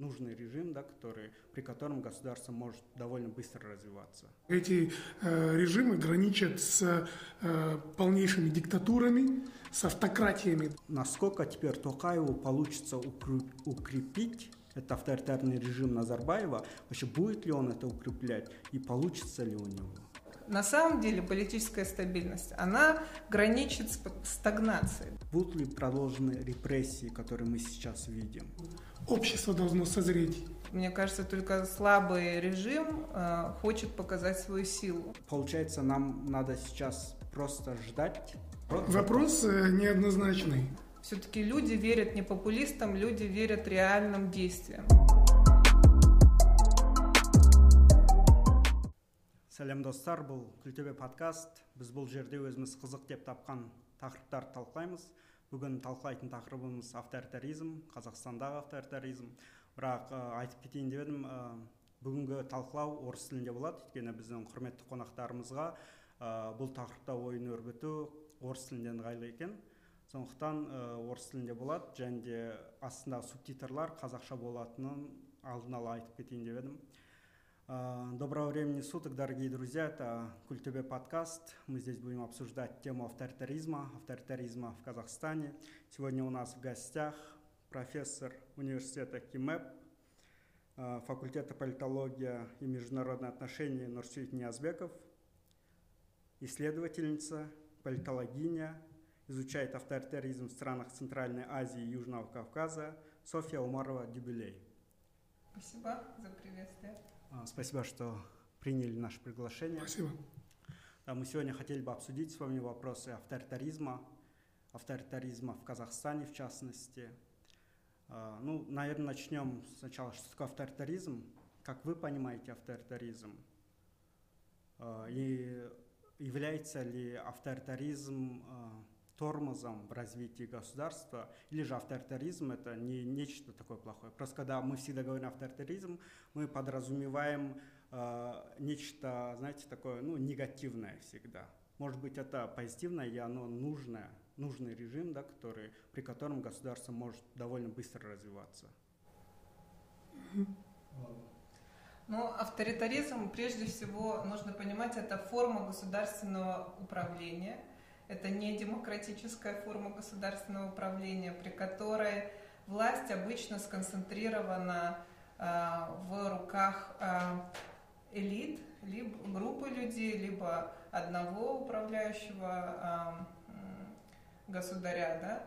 нужный режим, да, который, при котором государство может довольно быстро развиваться. Эти э, режимы граничат с э, полнейшими диктатурами, с автократиями. Насколько теперь Токаеву получится укрепить этот авторитарный режим Назарбаева, вообще будет ли он это укреплять и получится ли у него? На самом деле политическая стабильность, она граничит с стагнацией. Будут ли продолжены репрессии, которые мы сейчас видим? Общество должно созреть. Мне кажется, только слабый режим э, хочет показать свою силу. Получается, нам надо сейчас просто ждать? Вопрос э, неоднозначный. Все-таки люди верят не популистам, люди верят реальным действиям. Сәлем достар. Бұл күлтөбе подкаст. Біз бұл жерде өзіміз қызық деп тапқан тақырыптарды талқылаймыз. Бүгін талқылайтын тақырыбымыз авторитаризм қазақстандағы авторитаризм. Бірақ айтып кетейін деп едім ә, бүгінгі талқылау орыс тілінде болады. Өйткені біздің құрметті қонақтарымызға ә, бұл тақырыпта ойын өрбіту орыс тілінде ыңғайлы екен. Сондықтан орыс тілінде болады және де астындағы субтитрлар қазақша болатынын алдын ала айтып кетейін деп едім. Доброго времени суток, дорогие друзья. Это Культубе подкаст. Мы здесь будем обсуждать тему авторитаризма, авторитаризма в Казахстане. Сегодня у нас в гостях профессор университета КИМЭП, а, факультета политология и международные отношения Нурсюит Ниязбеков, исследовательница, политологиня, изучает авторитаризм в странах Центральной Азии и Южного Кавказа Софья Умарова Дюбелей. Спасибо за приветствие. А, спасибо, что приняли наше приглашение. Спасибо. Мы сегодня хотели бы обсудить с вами вопросы авторитаризма, авторитаризма в Казахстане в частности. А, ну, наверное, начнем сначала, что такое авторитаризм, как вы понимаете авторитаризм, а, и является ли авторитаризм тормозом в развитии государства, или же авторитаризм это не нечто такое плохое. Просто когда мы всегда говорим авторитаризм, мы подразумеваем э, нечто, знаете, такое, ну, негативное всегда. Может быть, это позитивное и оно нужное, нужный режим, да, который, при котором государство может довольно быстро развиваться. Ну, авторитаризм, прежде всего, нужно понимать, это форма государственного управления – это не демократическая форма государственного управления, при которой власть обычно сконцентрирована э, в руках э, элит, либо группы людей, либо одного управляющего э, государя. Да?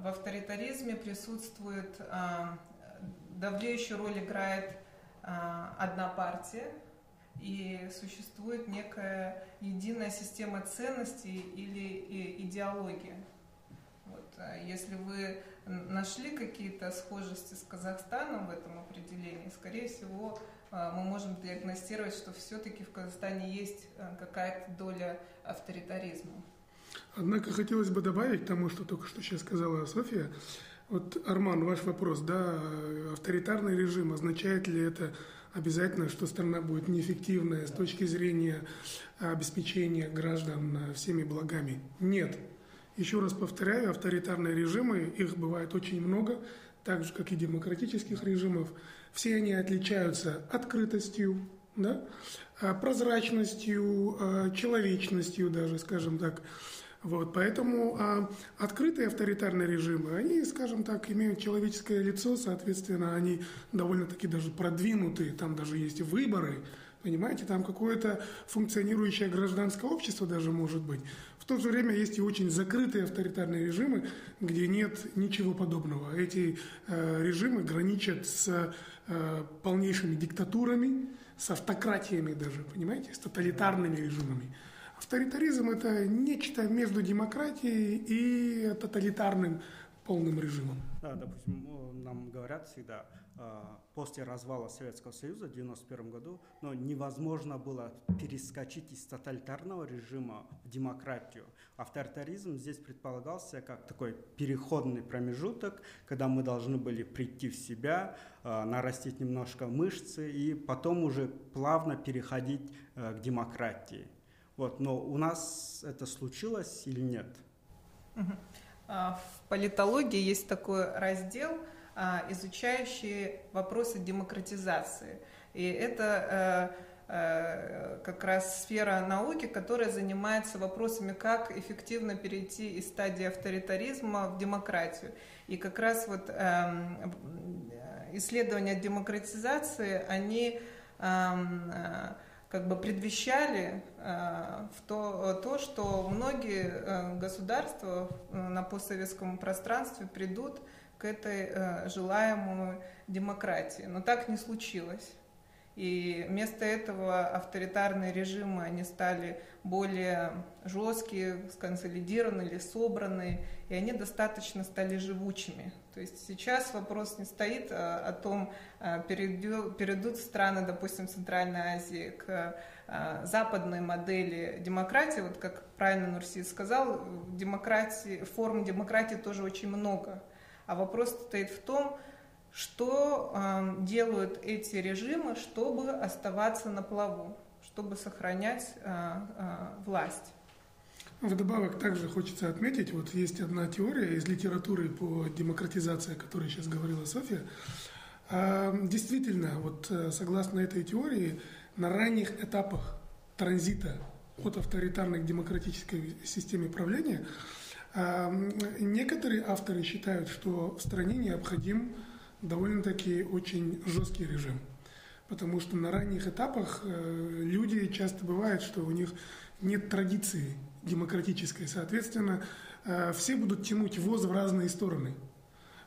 В авторитаризме присутствует, давлеющую роль играет одна партия, и существует некая единая система ценностей или идеология. Вот. А если вы нашли какие-то схожести с Казахстаном в этом определении, скорее всего, а, мы можем диагностировать, что все-таки в Казахстане есть а, какая-то доля авторитаризма. Однако хотелось бы добавить к тому, что только что сейчас сказала София. Вот, Арман, ваш вопрос, да, авторитарный режим, означает ли это обязательно, что страна будет неэффективная с точки зрения обеспечения граждан всеми благами. Нет. Еще раз повторяю, авторитарные режимы, их бывает очень много, так же, как и демократических режимов. Все они отличаются открытостью, да, прозрачностью, человечностью даже, скажем так. Вот, поэтому а, открытые авторитарные режимы, они, скажем так, имеют человеческое лицо, соответственно, они довольно-таки даже продвинутые, там даже есть выборы, понимаете, там какое-то функционирующее гражданское общество даже может быть. В то же время есть и очень закрытые авторитарные режимы, где нет ничего подобного. Эти э, режимы граничат с э, полнейшими диктатурами, с автократиями даже, понимаете, с тоталитарными режимами. Авторитаризм – это нечто между демократией и тоталитарным полным режимом. Да, допустим, нам говорят всегда, а, после развала Советского Союза в 1991 году, но невозможно было перескочить из тоталитарного режима в демократию. Авторитаризм здесь предполагался как такой переходный промежуток, когда мы должны были прийти в себя, а, нарастить немножко мышцы и потом уже плавно переходить а, к демократии. Вот, но у нас это случилось или нет? А, в политологии есть такой раздел а, изучающие вопросы демократизации. И это как раз сфера науки, которая занимается вопросами, как эффективно перейти из стадии авторитаризма в демократию. И как раз вот эм, исследования демократизации, они эм, как бы предвещали э, в то, то, что многие э, государства э, на постсоветском пространстве придут к этой желаемой демократии. Но так не случилось. И вместо этого авторитарные режимы, они стали более жесткие, сконсолидированы или собраны, и они достаточно стали живучими. То есть сейчас вопрос не стоит а, о том, а, перейдут страны, допустим, Центральной Азии к а, западной модели демократии, вот как правильно Нурси сказал, демократии, форм демократии тоже очень много. А вопрос стоит в том, что делают эти режимы, чтобы оставаться на плаву, чтобы сохранять власть. Вдобавок также хочется отметить, вот есть одна теория из литературы по демократизации, о которой сейчас говорила Софья. А, действительно, вот э, согласно этой теории, на ранних этапах транзита от авторитарной к демократической системе правления а, некоторые авторы считают, что в стране необходим довольно-таки очень жесткий режим. Потому что на ранних этапах э, люди часто бывает, что у них нет традиции демократической. Соответственно, э, все будут тянуть воз в разные стороны.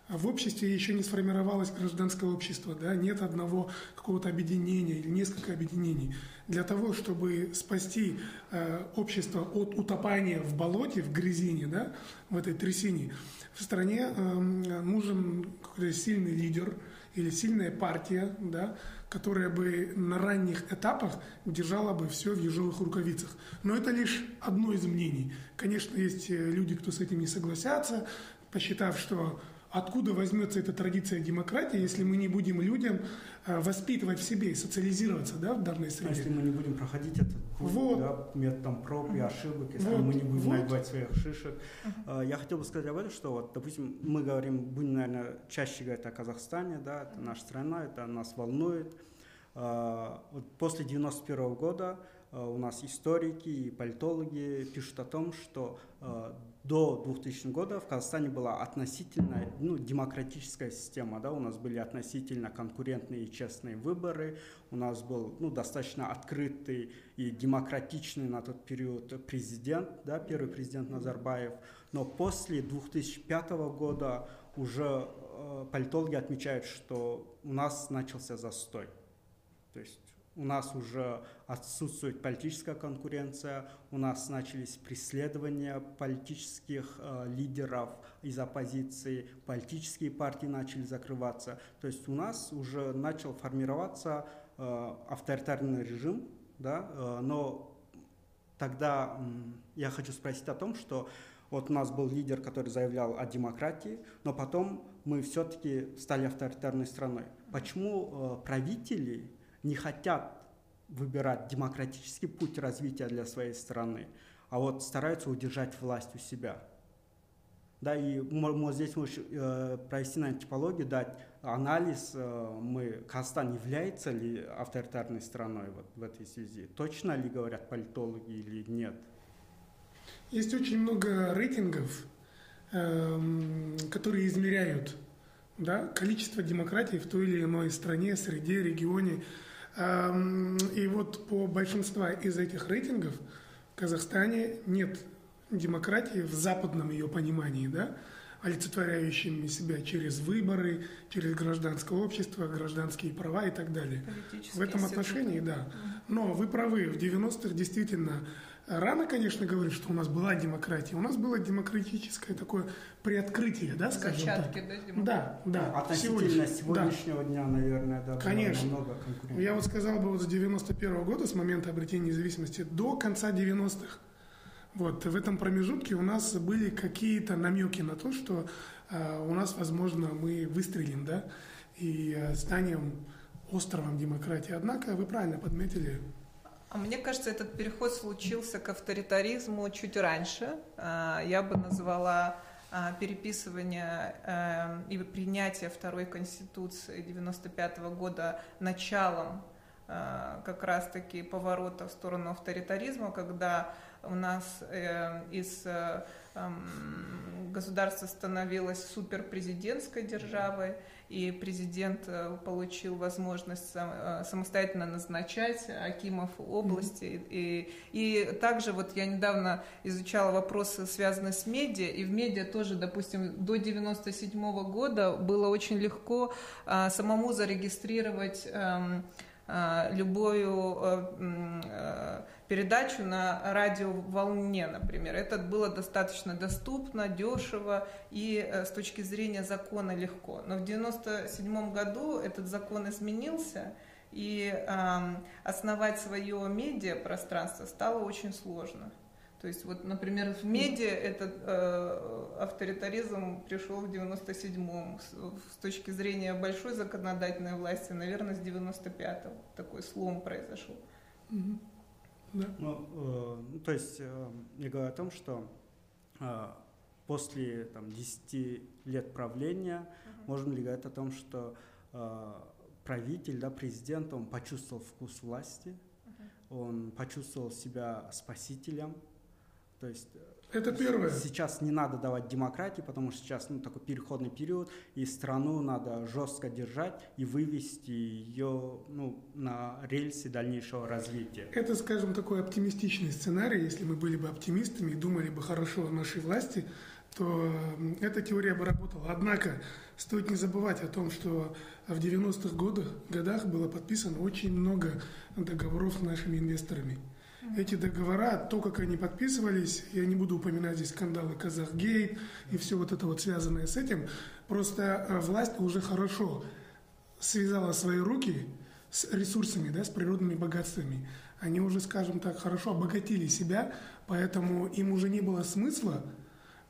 А в обществе еще не сформировалось гражданское общество, да, нет одного какого-то объединения или несколько объединений. Для того, чтобы спасти э, общество от утопания в болоте, в грязине, да, в этой трясине, в стране э, нужен какой-то сильный лидер или сильная партия, да, которая бы на ранних этапах держала бы все в ежовых рукавицах. Но это лишь одно из мнений. Конечно, есть э, люди, кто с этим не согласятся, посчитав, что откуда возьмется эта традиция демократии, если мы не будем людям э, воспитывать в себе и социализироваться да, в данной среде. А если мы не будем проходить этот путь, вот. да, методом проб и ошибок, если вот. мы не будем вот. набивать своих шишек. Uh-huh. Я хотел бы сказать об этом, что вот, допустим, мы говорим, будем, наверное, чаще говорить о Казахстане, да, это наша страна, это нас волнует. А, вот после 91 года у нас историки и политологи пишут о том, что до 2000 года в Казахстане была относительно ну, демократическая система, да, у нас были относительно конкурентные и честные выборы, у нас был ну, достаточно открытый и демократичный на тот период президент, да, первый президент Назарбаев, но после 2005 года уже э, политологи отмечают, что у нас начался застой. То есть у нас уже отсутствует политическая конкуренция, у нас начались преследования политических э, лидеров из оппозиции, политические партии начали закрываться. То есть у нас уже начал формироваться э, авторитарный режим, да, э, но тогда э, я хочу спросить о том, что вот у нас был лидер, который заявлял о демократии, но потом мы все-таки стали авторитарной страной. Почему э, правители не хотят выбирать демократический путь развития для своей страны, а вот стараются удержать власть у себя. Да, и мы здесь можем э, провести на типологию, дать анализ, э, мы, Казахстан является ли авторитарной страной вот в этой связи? Точно ли говорят политологи или нет? Есть очень много рейтингов, э, которые измеряют да, количество демократии в той или иной стране, среде, регионе. И вот по большинству из этих рейтингов в Казахстане нет демократии в западном ее понимании, да, олицетворяющими себя через выборы, через гражданское общество, гражданские права и так далее. В этом отношении, да. Но вы правы, в 90-х действительно Рано, конечно, говорить, что у нас была демократия. У нас было демократическое такое приоткрытие, да, скажем Зачатки, так. да, демократии? Да, да. Относительно сегодняшнего да. дня, наверное, да, конечно. много конкурентов. Я вот сказал бы, вот с 91 -го года, с момента обретения независимости, до конца 90-х, вот в этом промежутке у нас были какие-то намеки на то, что э, у нас, возможно, мы выстрелим, да, и э, станем островом демократии. Однако, вы правильно подметили, а мне кажется, этот переход случился к авторитаризму чуть раньше. А, я бы назвала переписывания э, и принятия второй конституции 95 года началом э, как раз-таки поворота в сторону авторитаризма, когда у нас из государство становилось суперпрезидентской державой, и президент э, получил возможность э, самостоятельно назначать Акимов области. Mm-hmm. И, и также вот я недавно изучала вопросы, связанные с медиа, и в медиа тоже, допустим, до 97 года было очень легко а, самому зарегистрировать а, а, любую а, передачу на радиоволне, например. Это было достаточно доступно, дешево и э, с точки зрения закона легко. Но в 1997 году этот закон изменился, и основать свое медиапространство стало очень сложно. То есть, вот, например, в медиа этот э, авторитаризм пришел в 97-м. С, с точки зрения большой законодательной власти, наверное, с 95-го такой слом произошел. Mm-hmm. Да. Ну, э, ну, то есть э, я говорю о том, что э, после там, 10 лет правления uh-huh. можно ли говорить о том, что э, правитель, да, президент, он почувствовал вкус власти, uh-huh. он почувствовал себя спасителем, то есть э, это первое. Сейчас не надо давать демократии, потому что сейчас ну, такой переходный период, и страну надо жестко держать и вывести ее ну, на рельсы дальнейшего развития. Это, скажем, такой оптимистичный сценарий. Если мы были бы оптимистами и думали бы хорошо о нашей власти, то эта теория бы работала. Однако стоит не забывать о том, что в 90-х годах, годах было подписано очень много договоров с нашими инвесторами. Эти договора, то, как они подписывались, я не буду упоминать здесь скандалы Казахгейт и все вот это вот связанное с этим, просто э, власть уже хорошо связала свои руки с ресурсами, да, с природными богатствами. Они уже, скажем так, хорошо обогатили себя, поэтому им уже не было смысла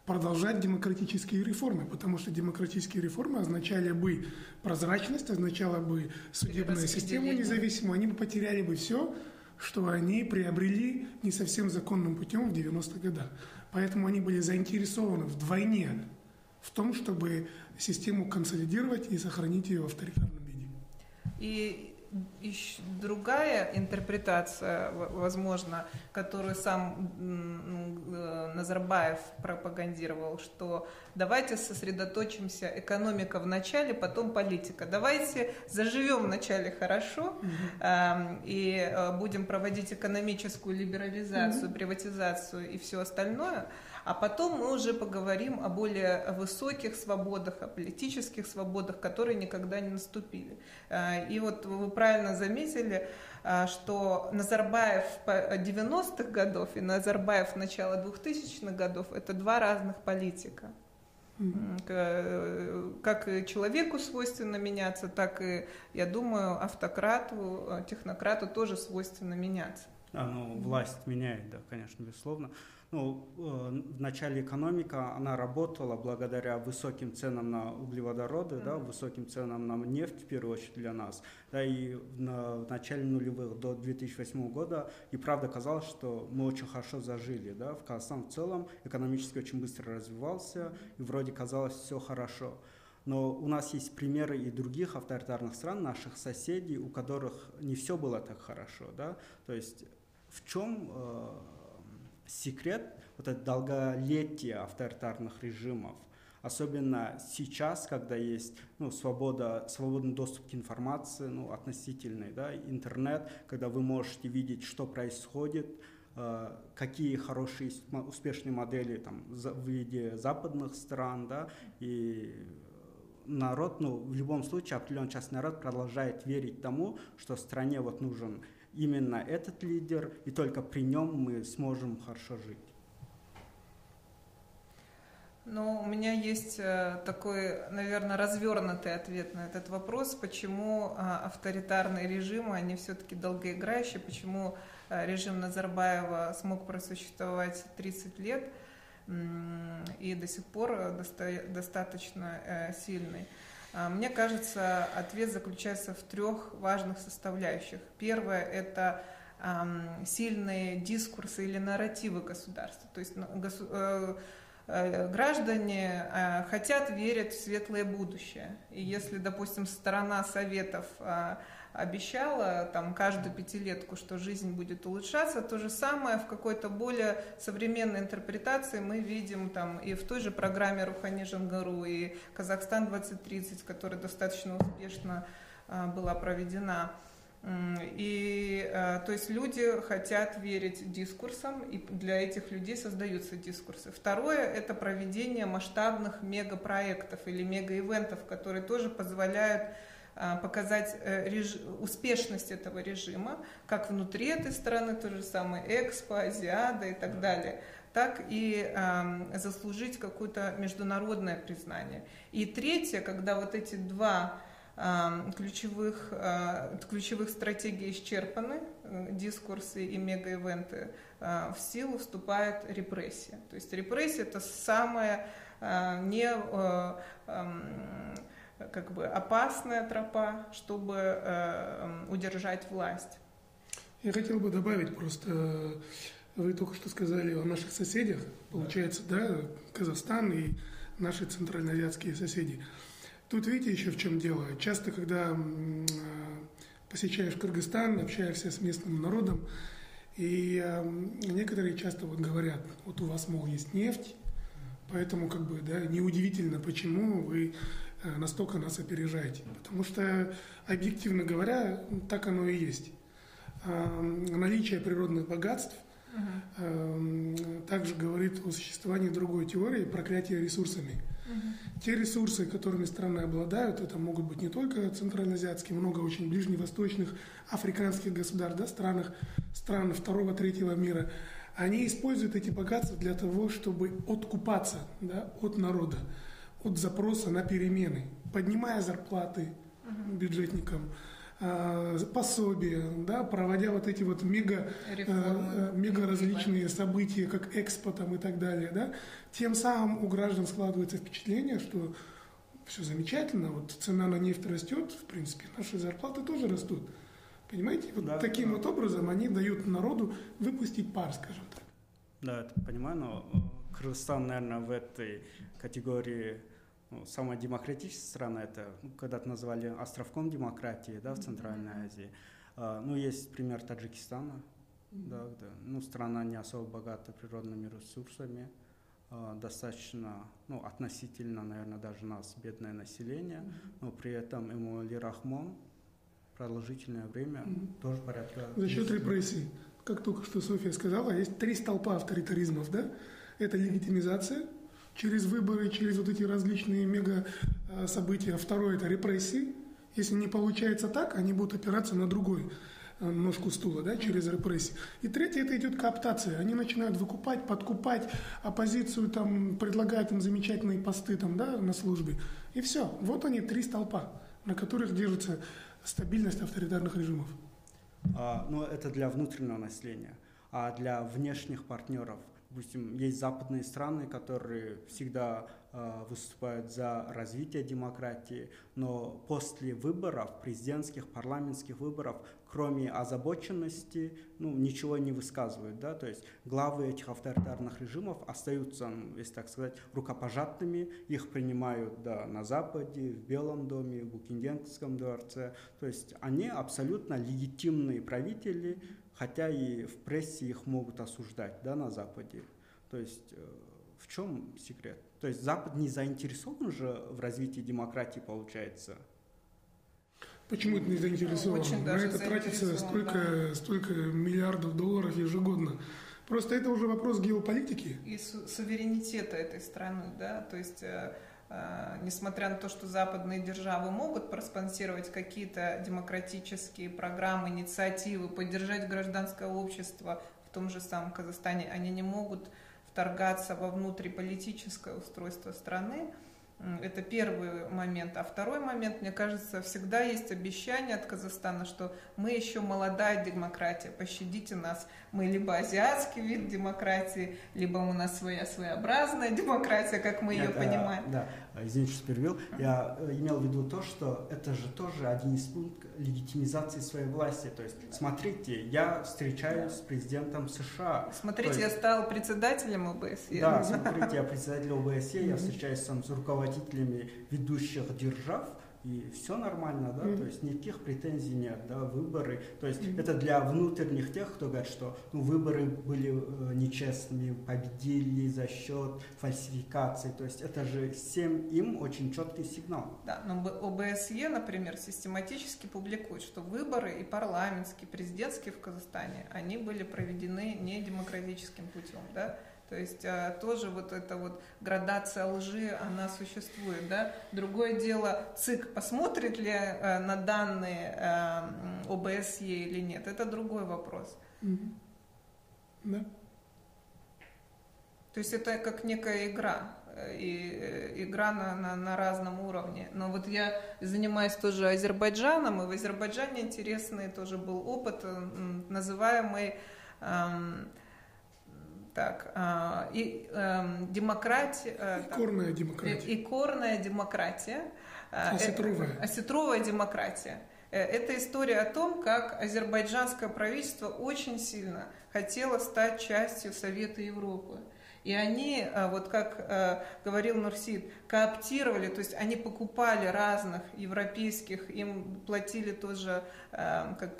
продолжать демократические реформы, потому что демократические реформы означали бы прозрачность, означало бы судебную систему независимую, они бы потеряли бы все, что они приобрели не совсем законным путем в 90-х годах. Поэтому они были заинтересованы вдвойне в том, чтобы систему консолидировать и сохранить ее в авторитарном виде. И другая интерпретация, возможно, которую сам э, Назарбаев пропагандировал, что давайте сосредоточимся, экономика в начале, потом политика. Давайте заживем вначале хорошо? Э, и э, будем проводить экономическую либерализацию, приватизацию и все остальное, а потом мы уже поговорим о более высоких свободах, о политических свободах, которые никогда не наступили. Э, и вот вы правильно заметили, э, что Назарбаев 90-х годов и Назарбаев начала 2000-х годов – это два разных политика. Э, как и человеку свойственно меняться, так и, я думаю, автократу, технократу тоже свойственно меняться. А, ну, власть меняет, да, конечно, безусловно. Ну, э, в начале экономика, она работала благодаря высоким ценам на углеводороды, mm-hmm. да, высоким ценам на нефть, в первую очередь для нас. Да, и на, в начале нулевых до 2008 года и правда казалось, что мы очень хорошо зажили. Да, в Казахстан в целом экономически очень быстро развивался, и вроде казалось все хорошо. Но у нас есть примеры и других авторитарных стран, наших соседей, у которых не все было так хорошо. Да? То есть в чем э, секрет вот это долголетия авторитарных режимов. Особенно сейчас, когда есть ну, свобода, свободный доступ к информации, ну, относительный, да, интернет, когда вы можете видеть, что происходит, э, какие хорошие, успешные модели там, в виде западных стран, да, и народ, ну, в любом случае, определенный часть народ продолжает верить тому, что стране вот нужен именно этот лидер, и только при нем мы сможем хорошо жить. Ну, у меня есть э, такой, наверное, развернутый ответ на этот вопрос, почему а, авторитарные режимы, они все-таки долгоиграющие, почему э, режим Назарбаева смог просуществовать 30 лет и до сих пор э, достаточно сильный. А, мне кажется, ответ заключается в трех важных составляющих. Первое – это сильные дискурсы или нарративы государства. То есть ну, э, э, граждане э, хотят верить в светлое будущее. И если, допустим, сторона Советов э, обещала там каждую пятилетку, что жизнь будет улучшаться, то же самое в какой-то более современной интерпретации мы видим там и в той же программе Рухани Жангару, и Казахстан 2030, которая достаточно успешно была проведена. И, э, то есть люди хотят верить дискурсам, и для этих людей создаются дискурсы. Второе – это проведение масштабных мегапроектов или мегаивентов, которые тоже позволяют показать э, реж... успешность этого режима, как внутри этой страны, то же самое Экспо, Азиада и так далее, так и э, заслужить какое-то международное признание. И третье, когда вот эти два ключевых, а, ключевых стратегий исчерпаны, э, дискурсы и мегаивенты, а, в силу вступает репрессия. То есть репрессия это самая а, не как бы опасная тропа, чтобы э, удержать власть. Я хотел бы добавить просто, вы только что сказали о наших соседях, получается, да, Казахстан и наши центральноазиатские соседи. Тут видите еще в чем дело. Часто, когда посещаешь Кыргызстан, общаешься с местным народом, и некоторые часто вот говорят, вот у вас, мол, есть нефть, поэтому как бы, да, неудивительно, почему вы э, настолько нас опережаете. Потому что, объективно говоря, так оно и есть. Наличие природных богатств uh-huh. также говорит о существовании другой теории проклятия ресурсами – те ресурсы, которыми страны обладают, это могут быть не только центральноазиатские, много очень ближневосточных, африканских государств, да, странах, стран второго, третьего мира, они используют эти богатства для того, чтобы откупаться да, от народа, от запроса на перемены, поднимая зарплаты бюджетникам, а, пособия, да, проводя вот эти вот мега, э, мега различные события, как экспо там и так далее, да, тем самым у граждан складывается впечатление, что все замечательно, вот цена на нефть растет, в принципе, наши зарплаты тоже растут. Понимаете? Вот да, таким да. вот образом они дают народу выпустить пар, скажем так. Да, это понимаю, но Кыргызстан, наверное, в этой категории ну, самая демократическая страна, это ну, когда-то назвали островком демократии да, в Центральной Азии. А, ну, есть пример Таджикистана, да, да, ну, страна не особо богата природными ресурсами, а, достаточно, ну, относительно, наверное, даже нас бедное население, но при этом Эмуали Рахмон продолжительное время тоже порядка... За счет репрессий. Как только что София сказала, есть три столпа авторитаризмов, да? Это легитимизация, через выборы, через вот эти различные мега а, события. Второе – это репрессии. Если не получается так, они будут опираться на другой а, ножку стула, да, через репрессии. И третье, это идет кооптация. Они начинают выкупать, подкупать оппозицию, там, предлагают им замечательные посты там, да, на службе. И все. Вот они, три столпа, на которых держится стабильность авторитарных режимов. А, ну, это для внутреннего населения. А для внешних партнеров – допустим, есть западные страны, которые всегда э, выступают за развитие демократии, но после выборов, президентских, парламентских выборов, кроме озабоченности, ну, ничего не высказывают, да, то есть главы этих авторитарных режимов остаются, ну, если так сказать, рукопожатными, их принимают, да, на Западе, в Белом доме, в Букингемском дворце, то есть они абсолютно легитимные правители, хотя и в прессе их могут осуждать да, на Западе. То есть э, в чем секрет? То есть Запад не заинтересован же в развитии демократии, получается? Почему это не заинтересован? Очень на это тратится столько, да. столько миллиардов долларов ежегодно. Просто это уже вопрос геополитики. И суверенитета этой страны, да, то есть Э, несмотря на то, что западные державы могут проспонсировать какие-то демократические программы, инициативы, поддержать гражданское общество в том же самом Казахстане, они не могут вторгаться во внутриполитическое устройство страны. Это первый момент. А второй момент, мне кажется, всегда есть обещание от Казахстана, что мы еще молодая демократия, пощадите нас. Мы либо азиатский вид демократии, либо у нас своя своеобразная демократия, как мы Нет, ее да, понимаем. Да. Извините, что перевел. Я имел в виду то, что это же тоже один из пунктов легитимизации своей власти. То есть, смотрите, я встречаюсь с президентом США. Смотрите, есть, я стал председателем ОБСЕ. Да, смотрите, я председатель ОБСЕ, я встречаюсь с руководителями ведущих держав, и все нормально, да, mm-hmm. то есть никаких претензий нет, да, выборы, то есть mm-hmm. это для внутренних тех, кто говорит, что ну, выборы были э, нечестными, победили за счет фальсификации, то есть это же всем им очень четкий сигнал. Да, но ОБСЕ, например, систематически публикует, что выборы и парламентские, президентские в Казахстане, они были проведены не демократическим путем, да, то есть а, тоже вот эта вот градация лжи, она существует. Да? Другое дело, ЦИК посмотрит ли а, на данные а, ОБСЕ или нет, это другой вопрос. Mm-hmm. Да. То есть это как некая игра, и э, игра на, на, на разном уровне. Но вот я занимаюсь тоже Азербайджаном, и в Азербайджане интересный тоже был опыт, называемый эм, так, а, и эм, демократия... Э, икорная так, демократия. Икорная демократия. Осетровая. Это, осетровая демократия. Э, это история о том, как азербайджанское правительство очень сильно хотело стать частью Совета Европы. И они, э, вот как э, говорил Нурсид, кооптировали, то есть они покупали разных европейских, им платили тоже э, как,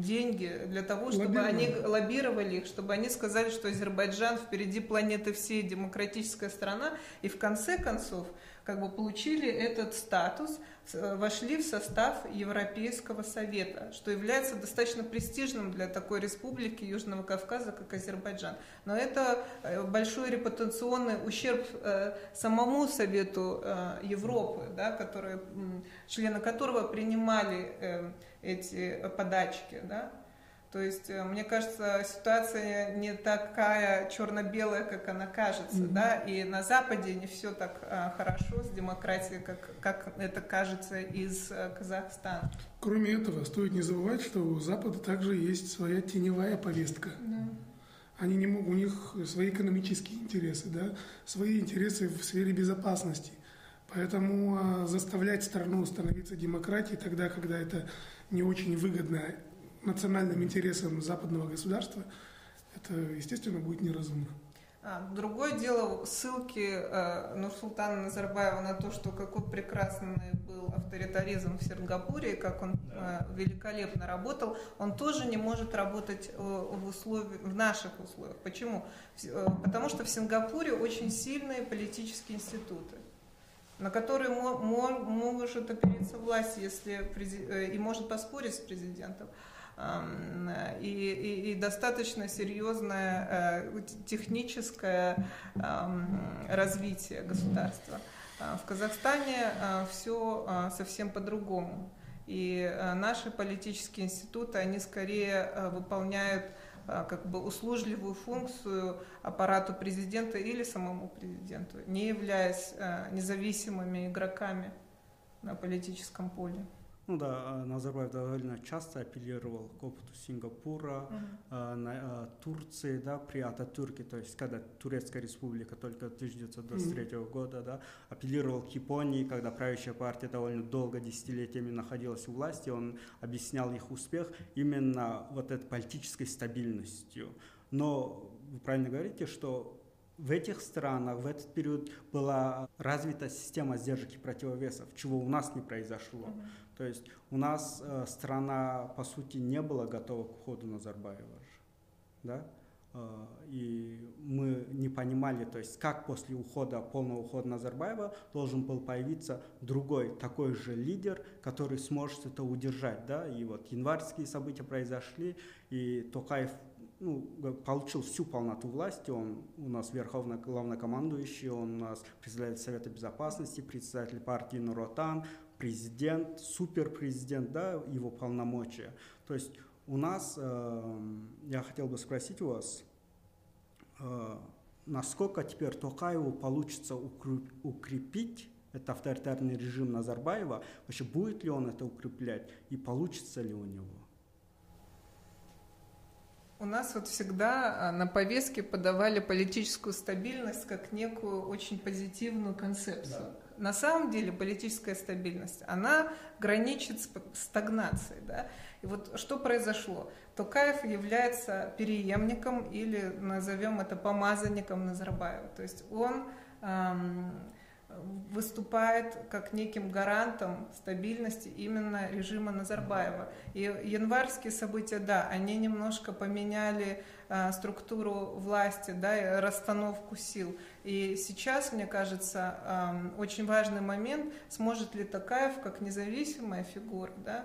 деньги для того, чтобы они лоббировали их, чтобы они сказали, что Азербайджан впереди планеты всей, демократическая страна, и в конце концов как бы получили этот статус, э, вошли в состав Европейского Совета, что является достаточно престижным для такой республики Южного Кавказа, как Азербайджан. Но это э, большой репутационный ущерб э, самому Совету Европы, да, которые, члены которого принимали эти подачки. Да. То есть, э, мне кажется, ситуация не такая черно-белая, как она кажется, mm-hmm. да, и на Западе не все так а, хорошо с демократией, как, как это кажется из а, Казахстана. Кроме этого, стоит не забывать, что у Запада также есть своя теневая повестка. Да. Они не могут, у них свои экономические интересы, да, свои интересы в сфере безопасности. Поэтому а, заставлять страну становиться демократией тогда, когда это не очень выгодно национальным интересам западного государства, это, естественно, будет неразумно. А, другое дело ссылки э, Нурсултана Назарбаева на то, что какой прекрасный был авторитаризм в Сингапуре, и как он э, великолепно работал, он тоже не может работать э, в, условиях, в наших условиях. Почему? Э, потому что в Сингапуре очень сильные политические институты на которые может опереться власть, если э, и может поспорить с президентом и, и, и достаточно серьезное э, техническое развитие государства. А, в Казахстане а, все а, совсем по-другому. И наши политические институты, они скорее выполняют как бы услужливую функцию аппарату президента или самому президенту, не являясь независимыми игроками на политическом поле. Ну да, а, Назарбаев довольно часто апеллировал к опыту Сингапура, mm-hmm. Турции, да, при Ататюрке, то есть когда Турецкая республика только 1923 mm-hmm. года, да, апеллировал к Японии, когда правящая партия довольно долго, десятилетиями находилась у власти, он объяснял их успех именно вот этой политической стабильностью. Но вы правильно говорите, что в этих странах в этот период была развита система сдержек и противовесов, чего у нас не произошло. Mm-hmm. То есть у нас э, страна, по сути, не была готова к уходу Назарбаева. Да? Э, и мы не понимали, то есть как после ухода, полного ухода Назарбаева должен был появиться другой, такой же лидер, который сможет это удержать. Да? И вот январские события произошли, и Токаев ну, получил всю полноту власти, он у нас верховный главнокомандующий, он у нас председатель Совета Безопасности, председатель партии Нуротан, президент, суперпрезидент, да, его полномочия. То есть у нас, э, я хотел бы спросить у вас, э, насколько теперь Токаеву получится укрепить этот авторитарный режим Назарбаева, вообще будет ли он это укреплять и получится ли у него? У нас вот всегда а, на повестке подавали политическую стабильность как некую очень позитивную концепцию. Да. На самом деле политическая стабильность, она граничит с стагнацией. Да? И вот что произошло? Токаев является преемником или назовем это помазанником Назарбаева. То есть он эм, выступает как неким гарантом стабильности именно режима Назарбаева. И январские события, да, они немножко поменяли э, структуру власти, да, и расстановку сил. И сейчас, мне кажется, э, очень важный момент, сможет ли Такаев как независимая фигура, да,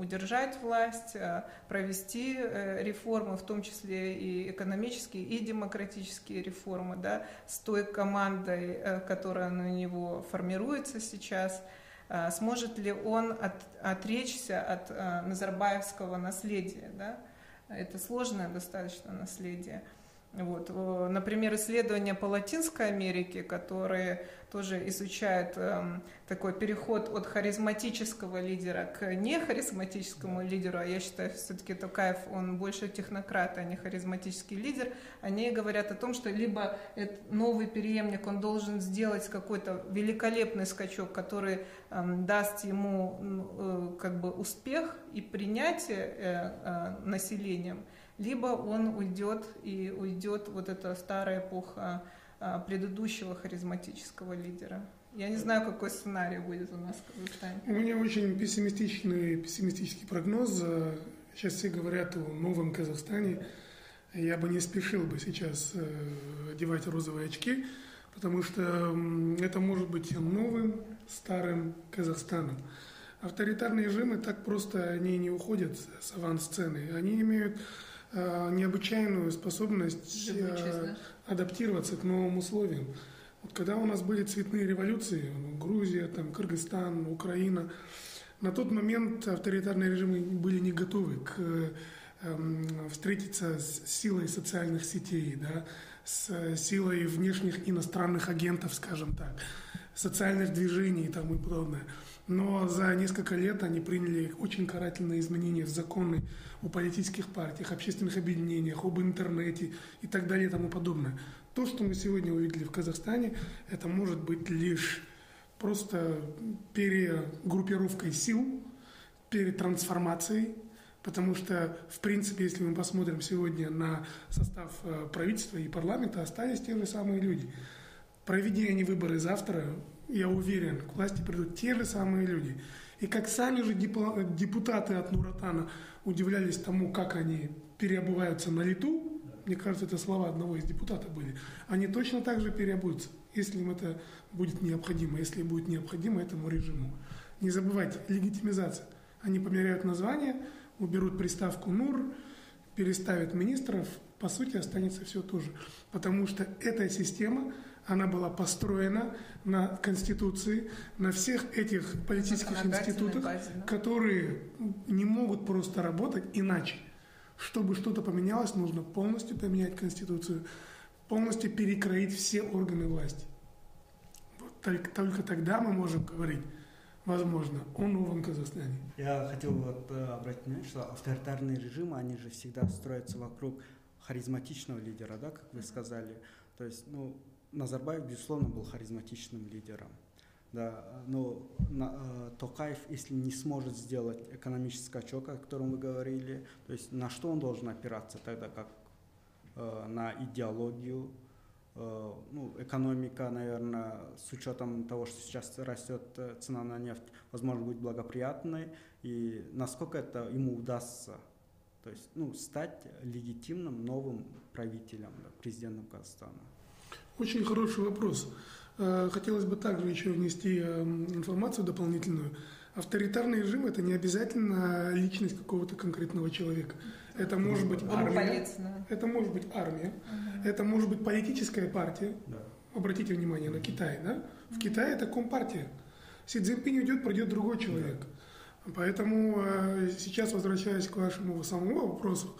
удержать власть, э, провести э, реформы, в том числе и экономические, и демократические реформы, да, с той командой, э, которая на него формируется сейчас. Сможет ли он от, отречься от назарбаевского наследия? Да? Это сложное достаточно наследие. Вот. Например, исследования по Латинской Америке, которые тоже изучают э, такой переход от харизматического лидера к нехаризматическому лидеру, а я считаю, все-таки Токаев, он больше технократ, а не харизматический лидер, они говорят о том, что либо этот новый преемник, он должен сделать какой-то великолепный скачок, который э, даст ему э, как бы успех и принятие э, э, населением, либо он уйдет и уйдет вот эта старая эпоха а, предыдущего харизматического лидера. Я не знаю, какой сценарий будет у нас в Казахстане. У меня очень пессимистичный, пессимистический прогноз. Сейчас все говорят о новом Казахстане. Я бы не спешил бы сейчас э, одевать розовые очки, потому что это может быть новым, старым Казахстаном. Авторитарные режимы так просто они не уходят с авансцены. Они имеют необычайную способность э, адаптироваться к новым условиям. Вот когда у нас были цветные революции, ну, Грузия, там, Кыргызстан, Украина, на тот момент авторитарные режимы были не готовы к эм, встретиться с силой социальных сетей, да, с силой внешних иностранных агентов, скажем так, социальных движений и тому подобное. Но за несколько лет они приняли очень карательные изменения в законы о политических партиях, общественных объединениях, об интернете и так далее и тому подобное. То, что мы сегодня увидели в Казахстане, это может быть лишь просто перегруппировкой сил, перетрансформацией, потому что, в принципе, если мы посмотрим сегодня на состав э, правительства и парламента, остались те же самые люди. Проведя они выборы завтра, я уверен, к власти придут те же самые люди. И как сами же депутаты от Нуратана удивлялись тому, как они переобуваются на лету, мне кажется, это слова одного из депутатов были, они точно так же переобуются, если им это будет необходимо, если будет необходимо этому режиму. Не забывайте, легитимизация. Они померяют название, уберут приставку НУР, переставят министров, по сути останется все то же. Потому что эта система она была построена на Конституции, на всех этих политических институтах, базе, да? которые не могут просто работать иначе. Чтобы что-то поменялось, нужно полностью поменять Конституцию, полностью перекроить все органы власти. Вот только, только тогда мы можем говорить, возможно, о новом Казахстане. Я хотел вот э, обратить внимание, что авторитарные режимы, они же всегда строятся вокруг харизматичного лидера, да, как вы сказали. То есть, ну, Назарбаев, безусловно, был харизматичным лидером. Да, но на, э, Токаев, если не сможет сделать экономический скачок, о котором вы говорили, то есть на что он должен опираться тогда, как э, на идеологию, э, ну, экономика, наверное, с учетом того, что сейчас растет э, цена на нефть, возможно, будет благоприятной, и насколько это ему удастся, то есть, ну, стать легитимным новым правителем, да, президентом Казахстана. Очень хороший вопрос. Э, хотелось бы также еще внести эм, информацию дополнительную. Авторитарный режим – это не обязательно личность какого-то конкретного человека. Это может быть армия. Это может быть армия. Это может быть политическая партия. Обратите внимание на Китай. Да? В Китае это компартия. Си Цзиньпинь уйдет, придет другой человек. Поэтому э, сейчас, возвращаясь к вашему самому вопросу,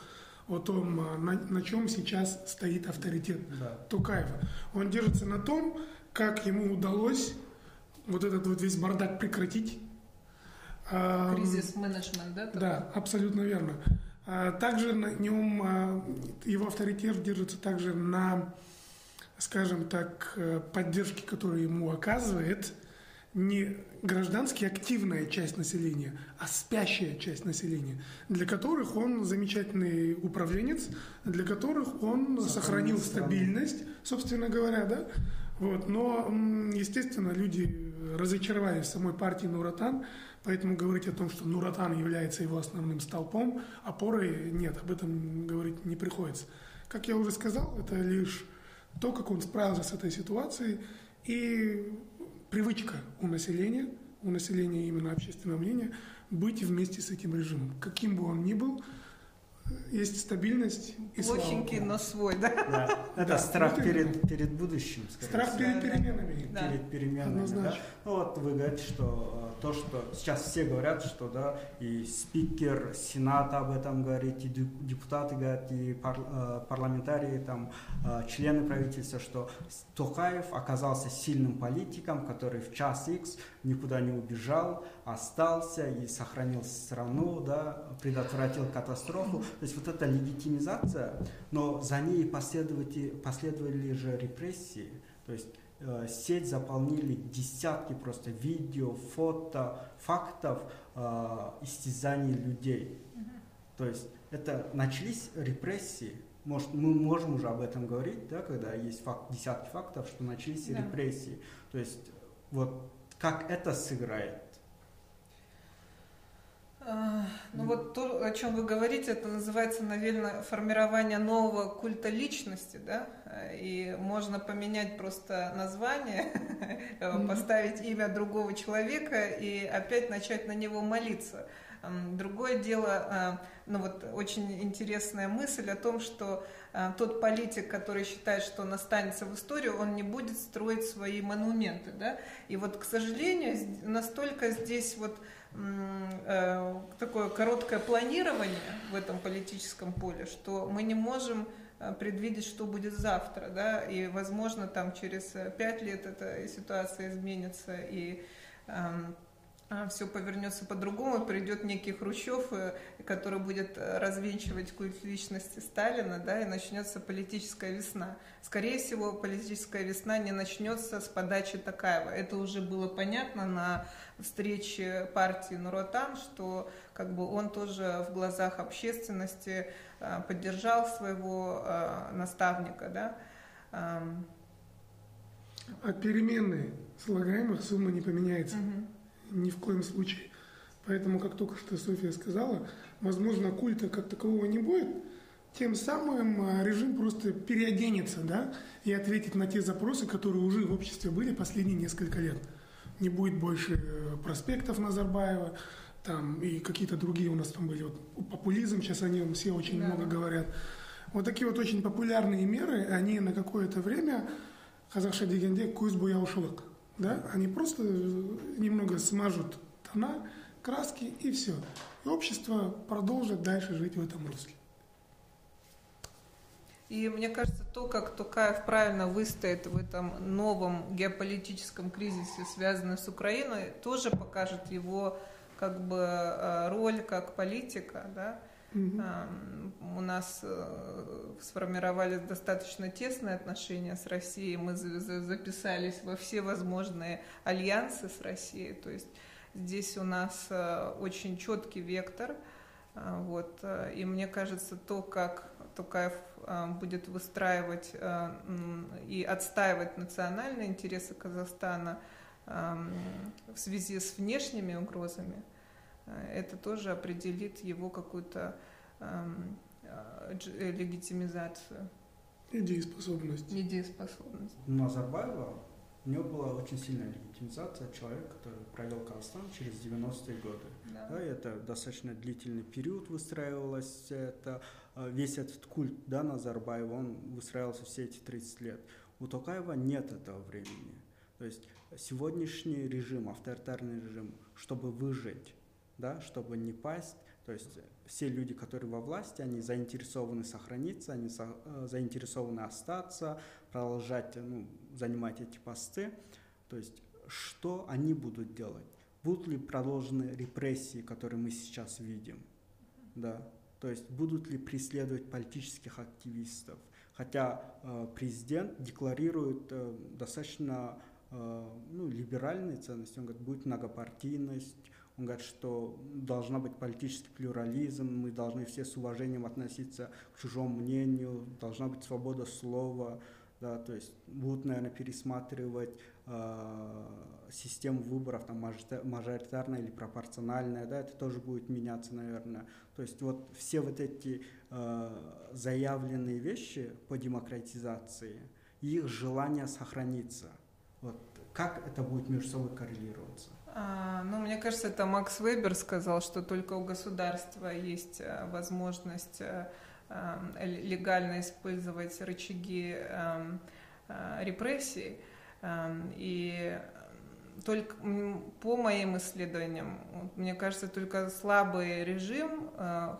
о том, а, на, на чем сейчас стоит авторитет да. Тукаева. Он держится на том, как ему удалось вот этот вот весь бардак прекратить. Кризис менеджмент, да? Да, абсолютно верно. А также на нем а, его авторитет держится также на, скажем так, э, поддержке, которую ему оказывает не граждански активная часть населения, а спящая часть населения, для которых он замечательный управленец, для которых он сохранил стабильность, собственно говоря, да. Вот. Но, естественно, люди разочаровались в самой партии Нуратан, поэтому говорить о том, что Нуратан является его основным столпом, опорой, нет, об этом говорить не приходится. Как я уже сказал, это лишь то, как он справился с этой ситуацией, и привычка у населения, у населения именно общественного мнения, быть вместе с этим режимом. Каким бы он ни был, есть стабильность и Плохенький, но свой, да? да. Это да, страх перед, перед будущим. Страх перед переменами. Да. Перед переменами, Однозначно. да. Ну вот вы говорите, что э, то, что сейчас все говорят, что да, и спикер Сената об этом говорит, и депутаты говорят, и пар, э, парламентарии, там, э, члены правительства, что Токаев оказался сильным политиком, который в час X никуда не убежал, остался и сохранил страну, да, предотвратил катастрофу. То есть вот эта легитимизация, но за ней последовали, последовали же репрессии. То есть сеть заполнили десятки просто видео, фото, фактов э, истязаний людей. То есть это начались репрессии. Может, мы можем уже об этом говорить, да, когда есть факт, десятки фактов, что начались да. репрессии. То есть вот как это сыграет а, ну вот то, о чем вы говорите, это называется, наверное, формирование нового культа личности, да, и можно поменять просто название, поставить имя другого человека и опять начать на него молиться. Другое дело, а, ну вот очень интересная мысль о том, что тот политик, который считает, что он останется в историю, он не будет строить свои монументы, да, и вот, к сожалению, настолько здесь вот Э, такое короткое планирование в этом политическом поле, что мы не можем э, предвидеть, что будет завтра, да, и, возможно, там через э, пять лет эта ситуация изменится, и эм, все повернется по-другому, придет некий Хрущев, который будет развенчивать культ личности Сталина, да, и начнется политическая весна. Скорее всего, политическая весна не начнется с подачи Такаева. Это уже было понятно на встрече партии Нуротан, что как бы он тоже в глазах общественности а, поддержал своего а, наставника, да. От переменной слагаемых сумма не поменяется. Угу ни в коем случае. Поэтому, как только что София сказала, возможно, культа как такового не будет, тем самым а, режим просто переоденется, да, и ответит на те запросы, которые уже в обществе были последние несколько лет. Не будет больше э, проспектов Назарбаева, там и какие-то другие у нас там были. Вот популизм, сейчас о нем все очень да. много говорят. Вот такие вот очень популярные меры, они на какое-то время Казахша дегенде куз буя ушылык да, они просто немного смажут тона, краски и все. И общество продолжит дальше жить в этом русле. И мне кажется, то, как Токаев правильно выстоит в этом новом геополитическом кризисе, связанном с Украиной, тоже покажет его как бы э, роль как политика, да, Угу. У нас э, сформировались достаточно тесные отношения с Россией, мы записались во все возможные альянсы с Россией, то есть здесь у нас э, очень четкий вектор, а, вот, э, и мне кажется, то, как Токаев будет выстраивать и отстаивать национальные интересы Казахстана в связи с внешними угрозами, это тоже определит его какую-то эм, э, э, легитимизацию. И дееспособность. И дееспособность. Назарбаева, у него была очень сильная легитимизация человека, который провел Казахстан через 90-е годы. Да. Да, это достаточно длительный период выстраивалось, это, э, весь этот культ да, Назарбаева, он выстраивался все эти 30 лет. У Токаева нет этого времени. То есть сегодняшний режим, авторитарный режим, чтобы выжить, да, чтобы не пасть. То есть все люди, которые во власти, они заинтересованы сохраниться, они со, э, заинтересованы остаться, продолжать ну, занимать эти посты. То есть что они будут делать? Будут ли продолжены репрессии, которые мы сейчас видим? Да. То есть будут ли преследовать политических активистов? Хотя э, президент декларирует э, достаточно э, ну, либеральные ценности. Он говорит, будет многопартийность, он говорит, что должна быть политический плюрализм, мы должны все с уважением относиться к чужому мнению, должна быть свобода слова, да, то есть будут, наверное, пересматривать э, систему выборов, там, мажоритарная или пропорциональная, да, это тоже будет меняться, наверное. То есть вот все вот эти э, заявленные вещи по демократизации, их желание сохраниться, вот как это будет между собой коррелироваться? А, ну, мне кажется, это Макс Вебер сказал, что только у государства есть э, возможность э, э, легально использовать рычаги эм, репрессий. Эм, и только по моим исследованиям, мне кажется, только слабый режим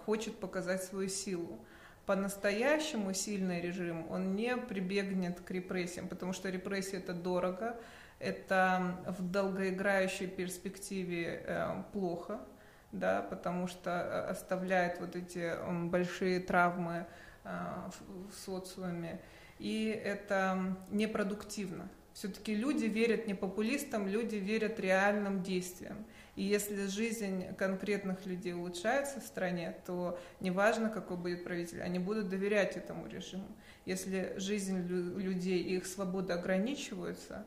хочет показать свою силу. По-настоящему сильный режим, он не прибегнет к репрессиям, потому что репрессии это дорого, это в долгоиграющей перспективе э, плохо, да, потому что э, оставляет вот эти большие травмы э, в социуме, и это непродуктивно. Все-таки люди верят не популистам, люди верят реальным действиям. И если жизнь конкретных людей улучшается в стране, то неважно, какой будет правитель, они будут доверять этому режиму. Если жизнь людей и их свобода ограничиваются,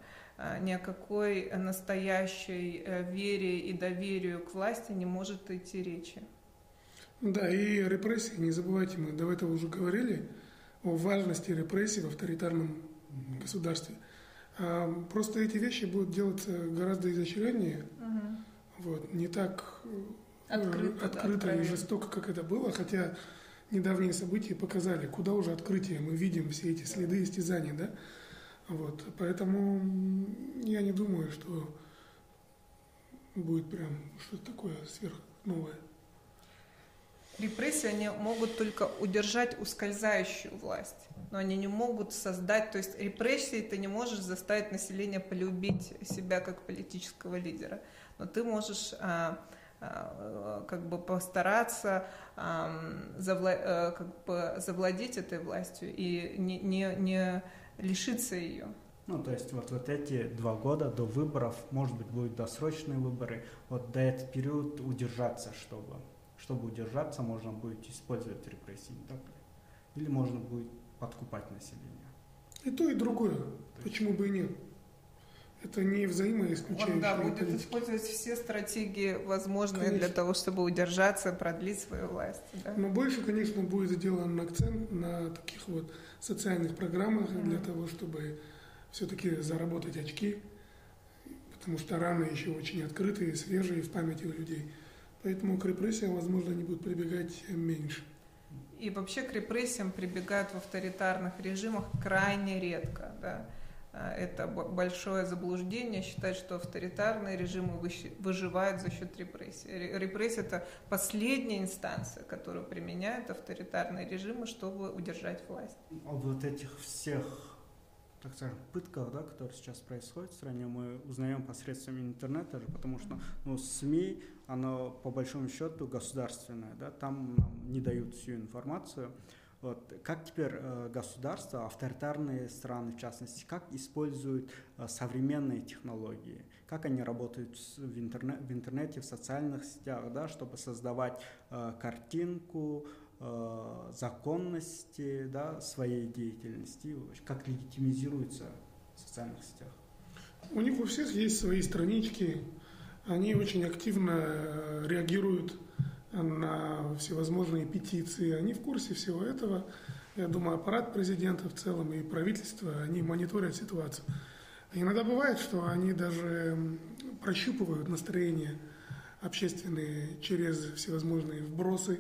ни о какой настоящей э, вере и доверию к власти не может идти речи. Да, и репрессии, не забывайте, мы до этого уже говорили о важности репрессий в авторитарном государстве. А, просто эти вещи будут делаться гораздо изощреннее, угу. вот, не так э, открыто, открыто да, и жестоко, как это было, хотя недавние события показали, куда уже открытие, мы видим все эти следы истязаний, да, вот, поэтому я не думаю, что будет прям что-то такое сверхновое. Репрессии они могут только удержать ускользающую власть, но они не могут создать, то есть репрессии ты не можешь заставить население полюбить себя как политического лидера, но ты можешь а, а, как бы постараться а, завла, а, как бы завладеть этой властью и не, не, не лишиться ее. Ну, то есть вот, вот эти два года до выборов, может быть, будут досрочные выборы, вот до этот период удержаться, чтобы, чтобы удержаться, можно будет использовать репрессии, так ли? Или можно будет подкупать население? И то, и другое. Почему бы и нет? Это не взаимоисключающие. Он, да, будет использовать все стратегии, возможные конечно. для того, чтобы удержаться, продлить свою власть. Да? Но больше, конечно, будет сделан акцент на таких вот социальных программах mm-hmm. для того, чтобы все-таки заработать очки, потому что раны еще очень открытые, свежие в памяти у людей. Поэтому к репрессиям, возможно, они будут прибегать меньше. И вообще к репрессиям прибегают в авторитарных режимах крайне редко. Да? А, это большое заблуждение считать, что авторитарные режимы выживают за счет репрессий. Репрессия – это последняя инстанция, которую применяют авторитарные режимы, чтобы удержать власть. О а вот этих всех, так скажем, пытках, да, которые сейчас происходят в стране, мы узнаем посредством интернета же, потому что ну, СМИ, оно по большому счету государственное, да, там нам не дают всю информацию. Вот. Как теперь э, государства, авторитарные страны в частности, как используют э, современные технологии, как они работают в, интернет, в интернете, в социальных сетях, да, чтобы создавать э, картинку законности да, своей деятельности, как легитимизируется в социальных сетях. У них у всех есть свои странички, они очень активно реагируют на всевозможные петиции. Они в курсе всего этого. Я думаю, аппарат президента в целом и правительство, они мониторят ситуацию. Иногда бывает, что они даже прощупывают настроение общественные через всевозможные вбросы,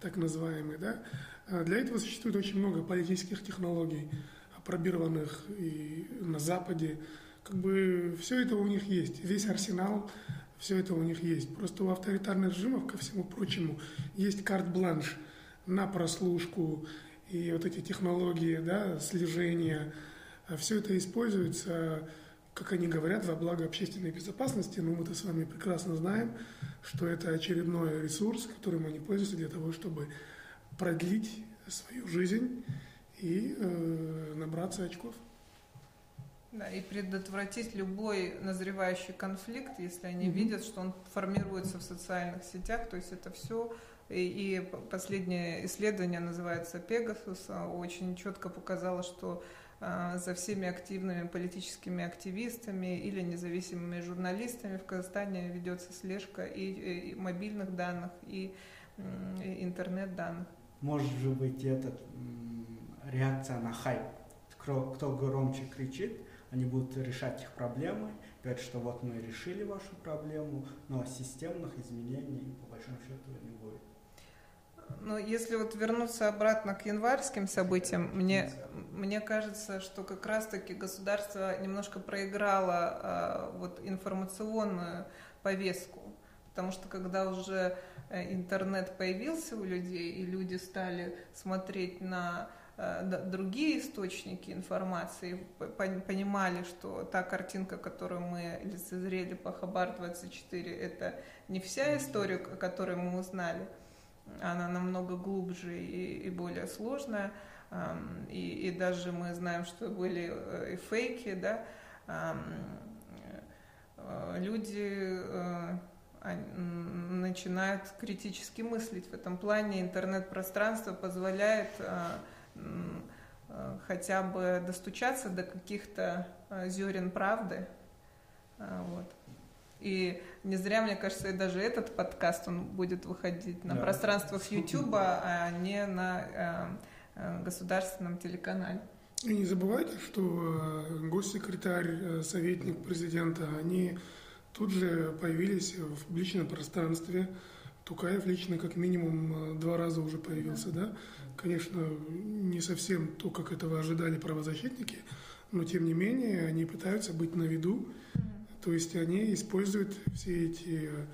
так называемые. Да? А для этого существует очень много политических технологий, опробированных и на Западе. Как бы все это у них есть, весь арсенал все это у них есть. Просто у авторитарных режимов, ко всему прочему, есть карт-бланш на прослушку и вот эти технологии да, слежения. А все это используется, как они говорят, во благо общественной безопасности, но мы-то с вами прекрасно знаем, что это очередной ресурс, которым они пользуются для того, чтобы продлить свою жизнь и э, набраться очков. Да, и предотвратить любой назревающий конфликт, если они mm-hmm. видят, что он формируется в социальных сетях, то есть это все. И, и последнее исследование называется Пегасус, очень четко показало, что а, за всеми активными политическими активистами или независимыми журналистами в Казахстане ведется слежка и, и мобильных данных, и, и интернет-данных. Может же быть этот реакция на хайп. Кто, кто громче кричит, они будут решать их проблемы, говорят, что вот мы решили вашу проблему, но системных изменений по большому счету не будет. Ну, если вот вернуться обратно к январским событиям, мне, мне кажется, что как раз-таки государство немножко проиграло э, вот информационную повестку, потому что когда уже э, интернет появился у людей, и люди стали смотреть на другие источники информации, понимали, что та картинка, которую мы лицезрели по Хабар-24, это не вся история, о которой мы узнали, она намного глубже и, и более сложная, и, и даже мы знаем, что были э, и фейки, да, э, люди начинают критически мыслить. В этом плане. Интернет-пространство позволяет Э, хотя бы достучаться до каких-то э, зерен правды. Э, вот. И не зря, мне кажется, и даже этот подкаст, он будет выходить на да. пространствах YouTube, а не на государственном телеканале. И не забывайте, что госсекретарь, советник президента, они тут же появились в публичном пространстве. Тукаев лично как минимум два раза уже появился, да? да? Конечно, не совсем то, как этого ожидали правозащитники, но тем не менее они пытаются быть на виду, то есть они используют все эти э,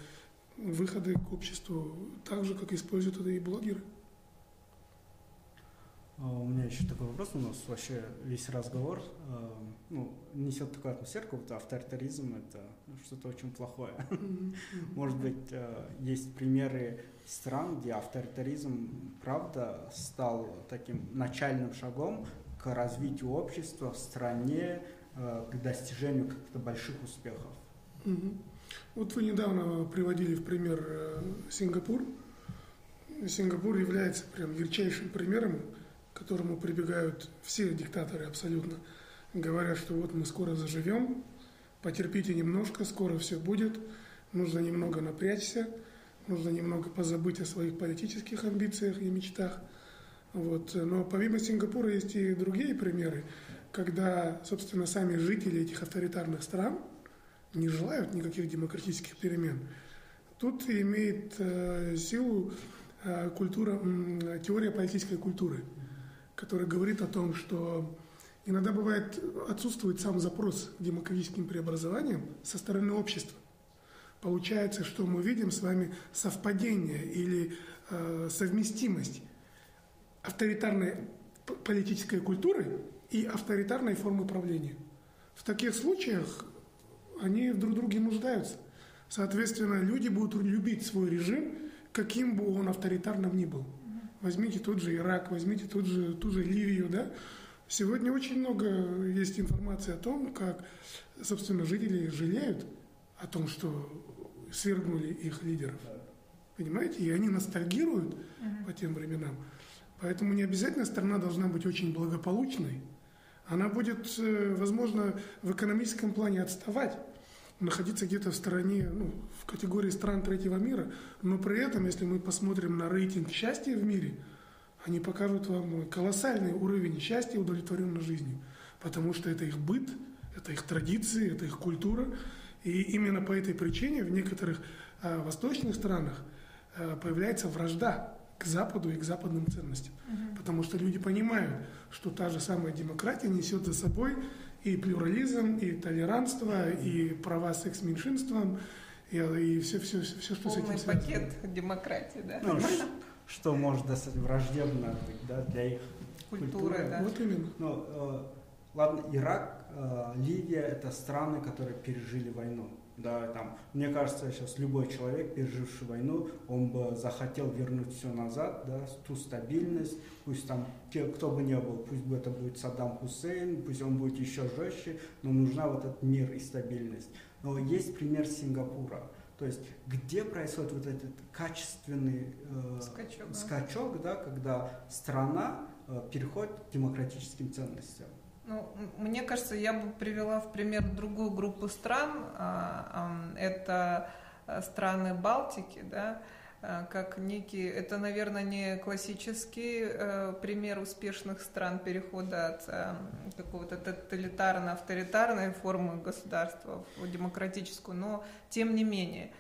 выходы к обществу так же, как используют это и блогеры. А у меня еще такой вопрос. У нас вообще весь разговор э, ну, несет такую атмосферу, как будто авторитаризм это что-то очень плохое. Может быть, э, есть примеры стран, где авторитаризм, правда, стал таким начальным шагом к развитию общества в стране, э, к достижению каких-то больших успехов. Вот вы недавно приводили в пример Сингапур. Сингапур является прям ярчайшим примером которому прибегают все диктаторы абсолютно, говорят, что вот мы скоро заживем, потерпите немножко, скоро все будет, нужно немного напрячься, нужно немного позабыть о своих политических амбициях и мечтах. Вот. Но помимо Сингапура есть и другие примеры, когда, собственно, сами жители этих авторитарных стран не желают никаких демократических перемен. Тут имеет э, силу э, культура, э, теория политической культуры – который говорит о том, что иногда бывает отсутствует сам запрос к демократическим преобразованиям со стороны общества. Получается, что мы видим с вами совпадение или э, совместимость авторитарной политической культуры и авторитарной формы правления. В таких случаях они друг в друге нуждаются. Соответственно, люди будут любить свой режим, каким бы он авторитарным ни был. Возьмите тот же Ирак, возьмите тот же, ту же Ливию, да. Сегодня очень много есть информации о том, как, собственно, жители жалеют о том, что свергнули их лидеров. Понимаете? И они ностальгируют uh-huh. по тем временам. Поэтому не обязательно страна должна быть очень благополучной. Она будет, э, возможно, в экономическом плане отставать находиться где-то в стороне, ну, в категории стран третьего мира, но при этом, если мы посмотрим на рейтинг счастья в мире, они покажут вам колоссальный уровень счастья и удовлетворенной жизнью, потому что это их быт, это их традиции, это их культура, и именно по этой причине в некоторых э, восточных странах э, появляется вражда к Западу и к западным ценностям, угу. потому что люди понимают, что та же самая демократия несет за собой и плюрализм, и толерантство, и права секс-меньшинствам, и, и все, все, все, все, что Полный с этим связано. пакет демократии, да? Ну, что может достаточно враждебно быть, да, для их культуры. культуры. Да. Вот именно. Ну, э, ладно, Ирак, Ливия – это страны, которые пережили войну. да, там, мне кажется, сейчас любой человек, переживший войну, он бы захотел вернуть все назад, да, ту стабильность, пусть там, те, кто бы ни был, пусть бы это будет Саддам Хусейн, пусть он будет еще жестче, но нужна вот этот мир и стабильность. Но есть пример Сингапура, то есть где происходит вот этот качественный э, скачок, скачок, да, когда страна э, переходит к демократическим ценностям. Ну, мне кажется, я бы привела в пример другую группу стран. А, это э, страны Балтики, да, э, как некий, это, наверное, не классический э, пример успешных стран перехода от э, какого-то тоталитарно-авторитарной формы государства в демократическую, но тем не менее,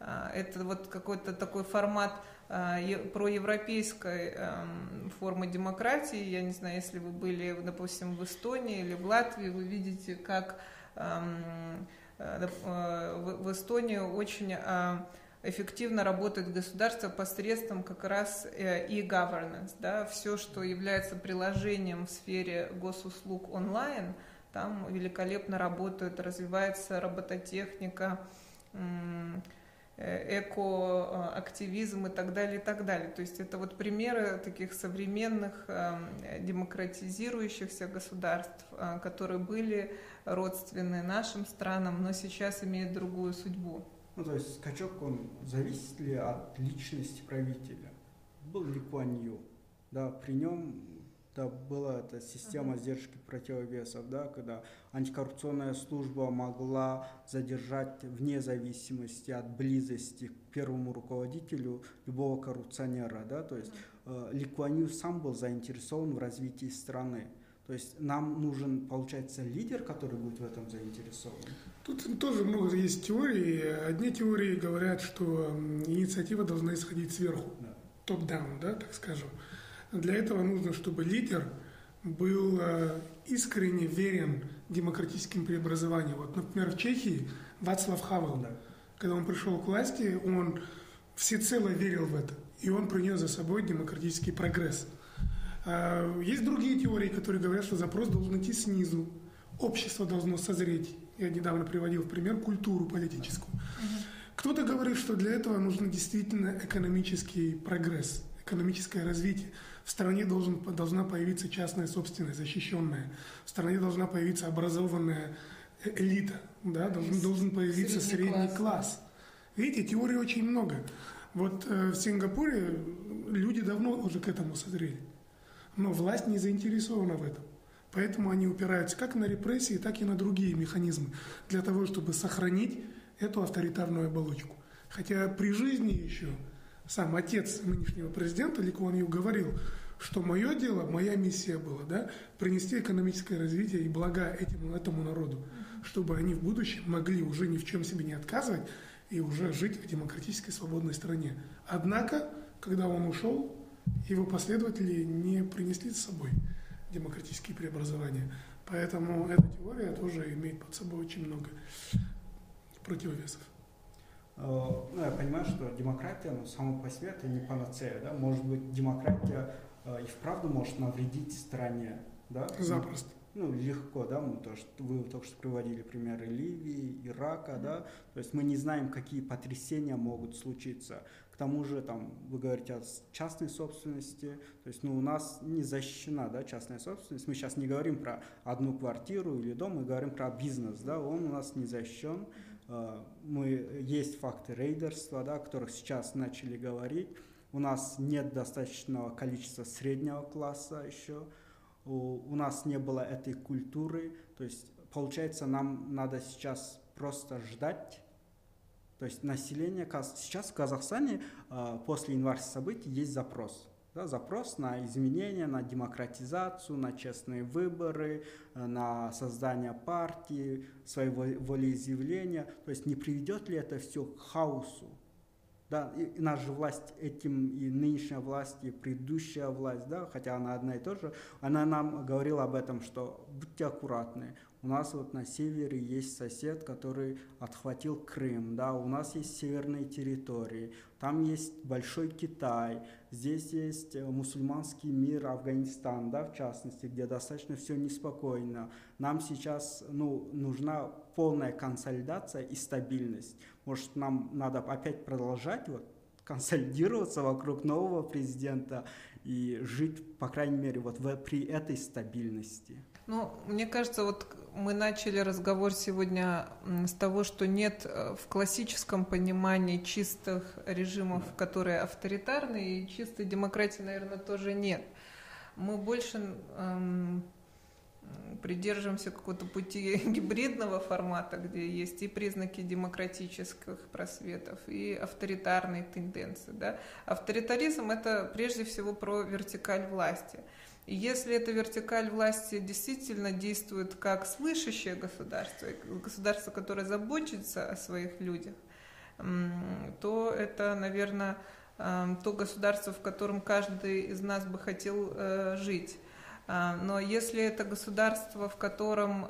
э, это вот какой-то такой формат а, проевропейской эм, формы демократии. Я не знаю, если вы были, допустим, в Эстонии или в Латвии, вы видите, как эм, э, э, в Эстонии очень э, эффективно работает государство посредством как раз e-governance. Да, все, что является приложением в сфере госуслуг онлайн, там великолепно работает, развивается робототехника, Э, экоактивизм и так далее, и так далее. То есть это вот примеры таких современных эм, демократизирующихся государств, э, которые были родственны нашим странам, но сейчас имеют другую судьбу. Ну, то есть скачок, он зависит ли от личности правителя? Был ли Куан? Да, при нем да, была эта система сдержки противовесов, да, когда антикоррупционная служба могла задержать вне зависимости от близости к первому руководителю любого коррупционера, да, то есть э, Ли Куан Ю сам был заинтересован в развитии страны. То есть нам нужен, получается, лидер, который будет в этом заинтересован. Тут тоже много есть теорий. Одни теории говорят, что инициатива должна исходить сверху, да. топ-даун, да, так скажем. Для этого нужно, чтобы лидер был э, искренне верен демократическим преобразованиям. Вот, например, в Чехии Вацлав Хавел, да. когда он пришел к власти, он всецело верил в это, и он принес за собой демократический прогресс. А, есть другие теории, которые говорят, что запрос должен идти снизу, общество должно созреть. Я недавно приводил в пример культуру политическую. Кто-то говорит, что для этого нужен действительно экономический прогресс, экономическое развитие. В стране должен, должна появиться частная собственность, защищенная. В стране должна появиться образованная элита, да, должен, должен появиться средний, средний класс. класс. Видите, теорий очень много. Вот э, в Сингапуре люди давно уже к этому созрели. Но власть не заинтересована в этом. Поэтому они упираются как на репрессии, так и на другие механизмы для того, чтобы сохранить эту авторитарную оболочку. Хотя при жизни еще сам отец нынешнего президента Ли Куан Ю говорил, что мое дело, моя миссия была, да, принести экономическое развитие и блага этим, этому народу, чтобы они в будущем могли уже ни в чем себе не отказывать и уже жить в демократической свободной стране. Однако, когда он ушел, его последователи не принесли с собой демократические преобразования. Поэтому эта теория тоже имеет под собой очень много противовесов. Э, ну, я понимаю, что демократия, ну, само по себе, это не панацея, да, может быть, демократия э, и вправду может навредить стране, да? Запросто. Ну, легко, да, мы то, что вы только что приводили примеры Ливии, Ирака, mm-hmm. да, то есть мы не знаем, какие потрясения могут случиться. К тому же, там, вы говорите о частной собственности, то есть, ну, у нас не защищена, да, частная собственность. Мы сейчас не говорим про одну квартиру или дом, мы говорим про бизнес, да, он у нас не защищен. Э, мы, есть факты рейдерства, да, о которых сейчас начали говорить. У нас нет достаточного количества среднего класса еще. У, у нас не было этой культуры. То есть, получается, нам надо сейчас просто ждать. То есть население, сейчас в Казахстане э, после январских событий есть запрос да, запрос на изменения, на демократизацию, на честные выборы, э, на создание партии, своего волеизъявления. То есть не приведет ли это все к хаосу? Да, и, и наша власть этим, и нынешняя власть, и предыдущая власть, да, хотя она одна и та же, она нам говорила об этом, что будьте аккуратны, У нас вот на севере есть сосед, который отхватил Крым, да, у нас есть северные территории, там есть Большой Китай, здесь есть э, мусульманский мир, Афганистан, да, в частности, где достаточно все неспокойно. Нам сейчас ну, нужна полная консолидация и стабильность. Может, нам надо опять продолжать вот консолидироваться вокруг нового президента и жить, по крайней мере, вот в, при этой стабильности. Ну, мне кажется, вот мы начали разговор сегодня с того, что нет э, в классическом понимании чистых режимов, которые авторитарные, и чистой демократии, наверное, тоже нет. Мы больше эм, придерживаемся какого-то пути гибридного формата, где есть и признаки демократических просветов, и авторитарные тенденции. Да? Авторитаризм – это прежде всего про вертикаль власти – если эта вертикаль власти действительно действует как слышащее государство, государство, которое заботится о своих людях, то это, наверное, то государство, в котором каждый из нас бы хотел э, жить. А, но если это государство, в котором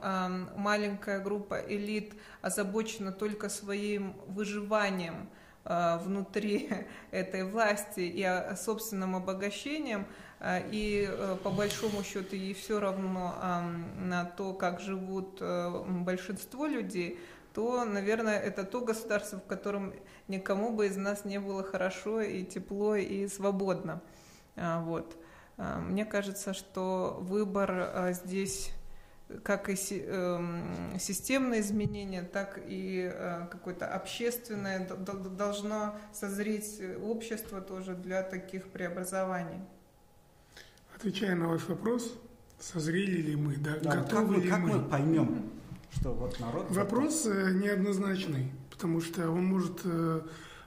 маленькая группа элит озабочена только своим выживанием а, внутри этой власти и собственным обогащением, а, и э, по большому счету ей все равно на то, как живут э, большинство людей, то, наверное, это то государство, в котором никому бы из нас не было хорошо и тепло и свободно. А, вот. А, мне кажется, что выбор здесь как и эм, системные изменения, так и э, какое-то общественное должно созреть общество тоже для таких преобразований. Отвечая на ваш вопрос, созрели ли мы, да, да готовы как ли как мы? мы поймем, что вот народ... Вопрос готов? Э, неоднозначный, потому что он может э,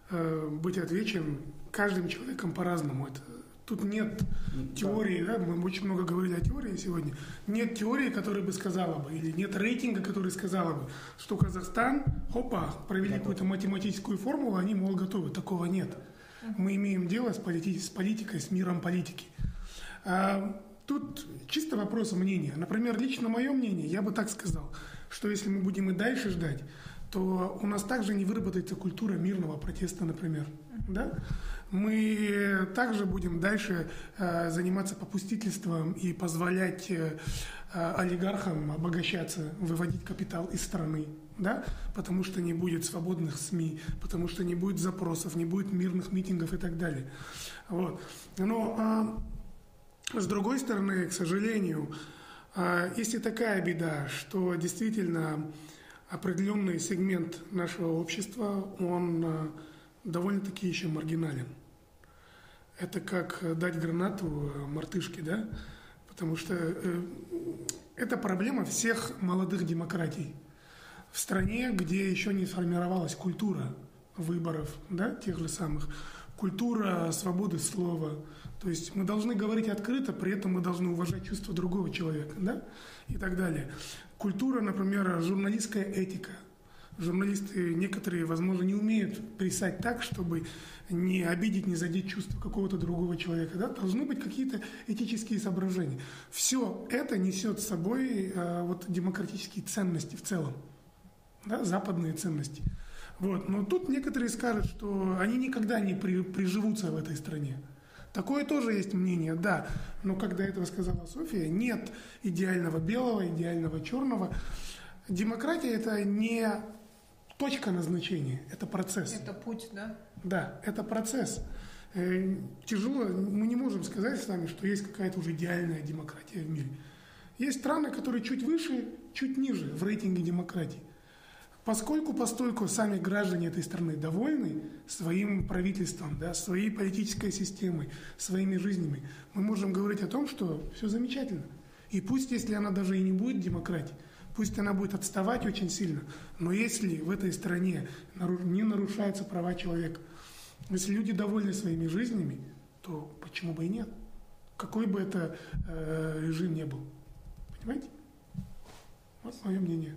э, быть отвечен каждым человеком по-разному. Это, тут нет да. теории, да, мы очень много говорили о теории сегодня, нет теории, которая бы сказала бы, или нет рейтинга, который сказала бы, что Казахстан, опа, провели какую-то математическую формулу, они, мол, готовы. Такого нет. Мы имеем дело с, полити- с политикой, с миром политики. А, тут чисто вопрос мнения. Например, лично мое мнение, я бы так сказал, что если мы будем и дальше ждать, то у нас также не выработается культура мирного протеста, например. Да? Мы также будем дальше э, заниматься попустительством и позволять э, олигархам обогащаться, выводить капитал из страны, да? потому что не будет свободных СМИ, потому что не будет запросов, не будет мирных митингов и так далее. Вот. Но а, с другой стороны, к сожалению, а, есть и такая беда, что действительно определенный сегмент нашего общества, он а, довольно-таки еще маргинален. Это как дать гранату мартышке, да? Потому что э, это проблема всех молодых демократий. В стране, где еще не сформировалась культура выборов, да, тех же самых, культура свободы слова, то есть мы должны говорить открыто, при этом мы должны уважать чувства другого человека, да, и так далее. Культура, например, журналистская этика. Журналисты некоторые, возможно, не умеют писать так, чтобы не обидеть, не задеть чувства какого-то другого человека. Да? Должны быть какие-то этические соображения. Все это несет с собой э, вот, демократические ценности в целом, да? западные ценности. Вот. Но тут некоторые скажут, что они никогда не при, приживутся в этой стране. Такое тоже есть мнение, да. Но как до этого сказала София, нет идеального белого, идеального черного. Демократия это не точка назначения, это процесс. Это путь, да? Да, это процесс. Э, тяжело, мы не можем сказать с вами, что есть какая-то уже идеальная демократия в мире. Есть страны, которые чуть выше, чуть ниже в рейтинге демократии. Поскольку, постольку сами граждане этой страны довольны своим правительством, да, своей политической системой, своими жизнями, мы можем говорить о том, что все замечательно. И пусть, если она даже и не будет демократией, пусть она будет отставать очень сильно, но если в этой стране не нарушаются права человека, если люди довольны своими жизнями, то почему бы и нет? Какой бы это э, режим ни был. Понимаете? Вот мое мнение.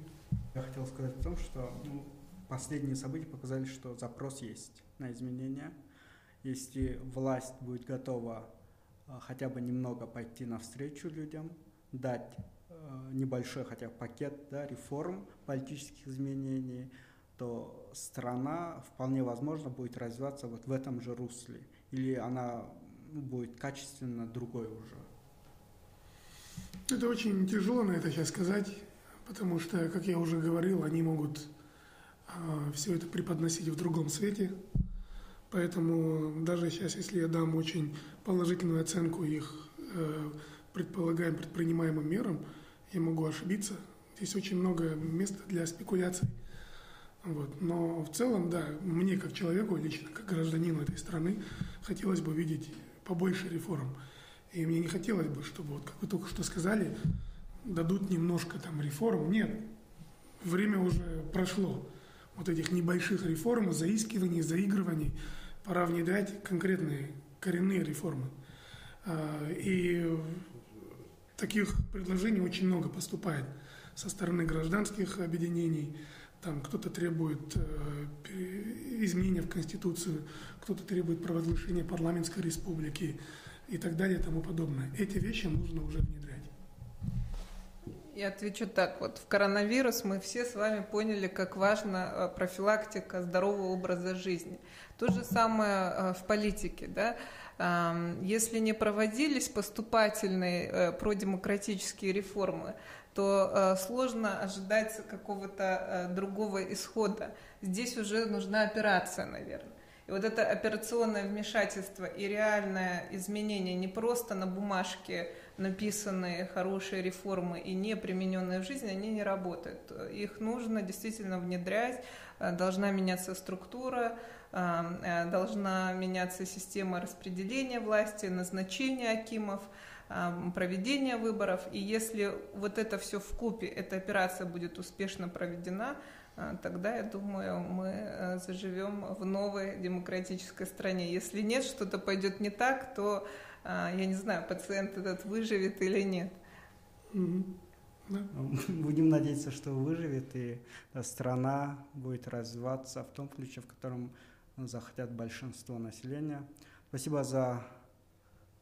Я хотел сказать о том, что ну, последние события показали, что запрос есть на изменения. Если власть будет готова а, хотя бы немного пойти навстречу людям, дать э, небольшой хотя бы пакет да, реформ, политических изменений, то страна вполне возможно будет развиваться вот в этом же русле. Или она ну, будет качественно другой уже. Это очень тяжело на это сейчас сказать, потому что, как я уже говорил, они могут а, все это преподносить в другом свете. Поэтому даже сейчас, если я дам очень положительную оценку их э, предполагаемым предпринимаемым мерам, я могу ошибиться. Здесь очень много места для спекуляций. Вот. Но в целом, да, мне как человеку, лично как гражданину этой страны, хотелось бы видеть побольше реформ. И мне не хотелось бы, чтобы, вот как вы только что сказали, дадут немножко там реформ. Нет, время уже прошло. Вот этих небольших реформ, заискиваний, заигрываний. Пора внедрять конкретные коренные реформы. А, и таких предложений очень много поступает со стороны гражданских объединений. Там кто-то требует э, изменения в Конституцию, кто-то требует провозглашения парламентской республики и так далее и тому подобное. Эти вещи нужно уже внедрять. Я отвечу так. Вот в коронавирус мы все с вами поняли, как важна э, профилактика здорового образа жизни. То же самое э, в политике. Да? Если не проводились поступательные э, продемократические реформы, то сложно ожидать какого-то другого исхода. Здесь уже нужна операция, наверное. И вот это операционное вмешательство и реальное изменение не просто на бумажке написанные хорошие реформы и не примененные в жизни, они не работают. Их нужно действительно внедрять, должна меняться структура, э, должна меняться система распределения власти, назначения акимов, проведения выборов. И если вот это все в купе, эта операция будет успешно проведена, тогда, я думаю, мы э, заживем в новой демократической стране. Если нет, что-то пойдет не так, то, я не знаю, пациент этот выживет или нет. Будем надеяться, что выживет, и страна будет развиваться в том ключе, в котором захотят большинство населения. Спасибо за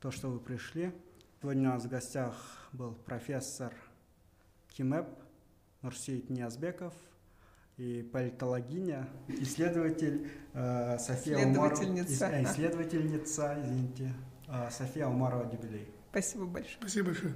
то, что вы пришли. Сегодня у нас в гостях был профессор КИМЭП Нурсеит Ниязбеков – и политологиня, исследователь э, София исследовательница. Умарова, исследовательница, извините, э, София Умарова Дюбелей. Спасибо большое. Спасибо большое.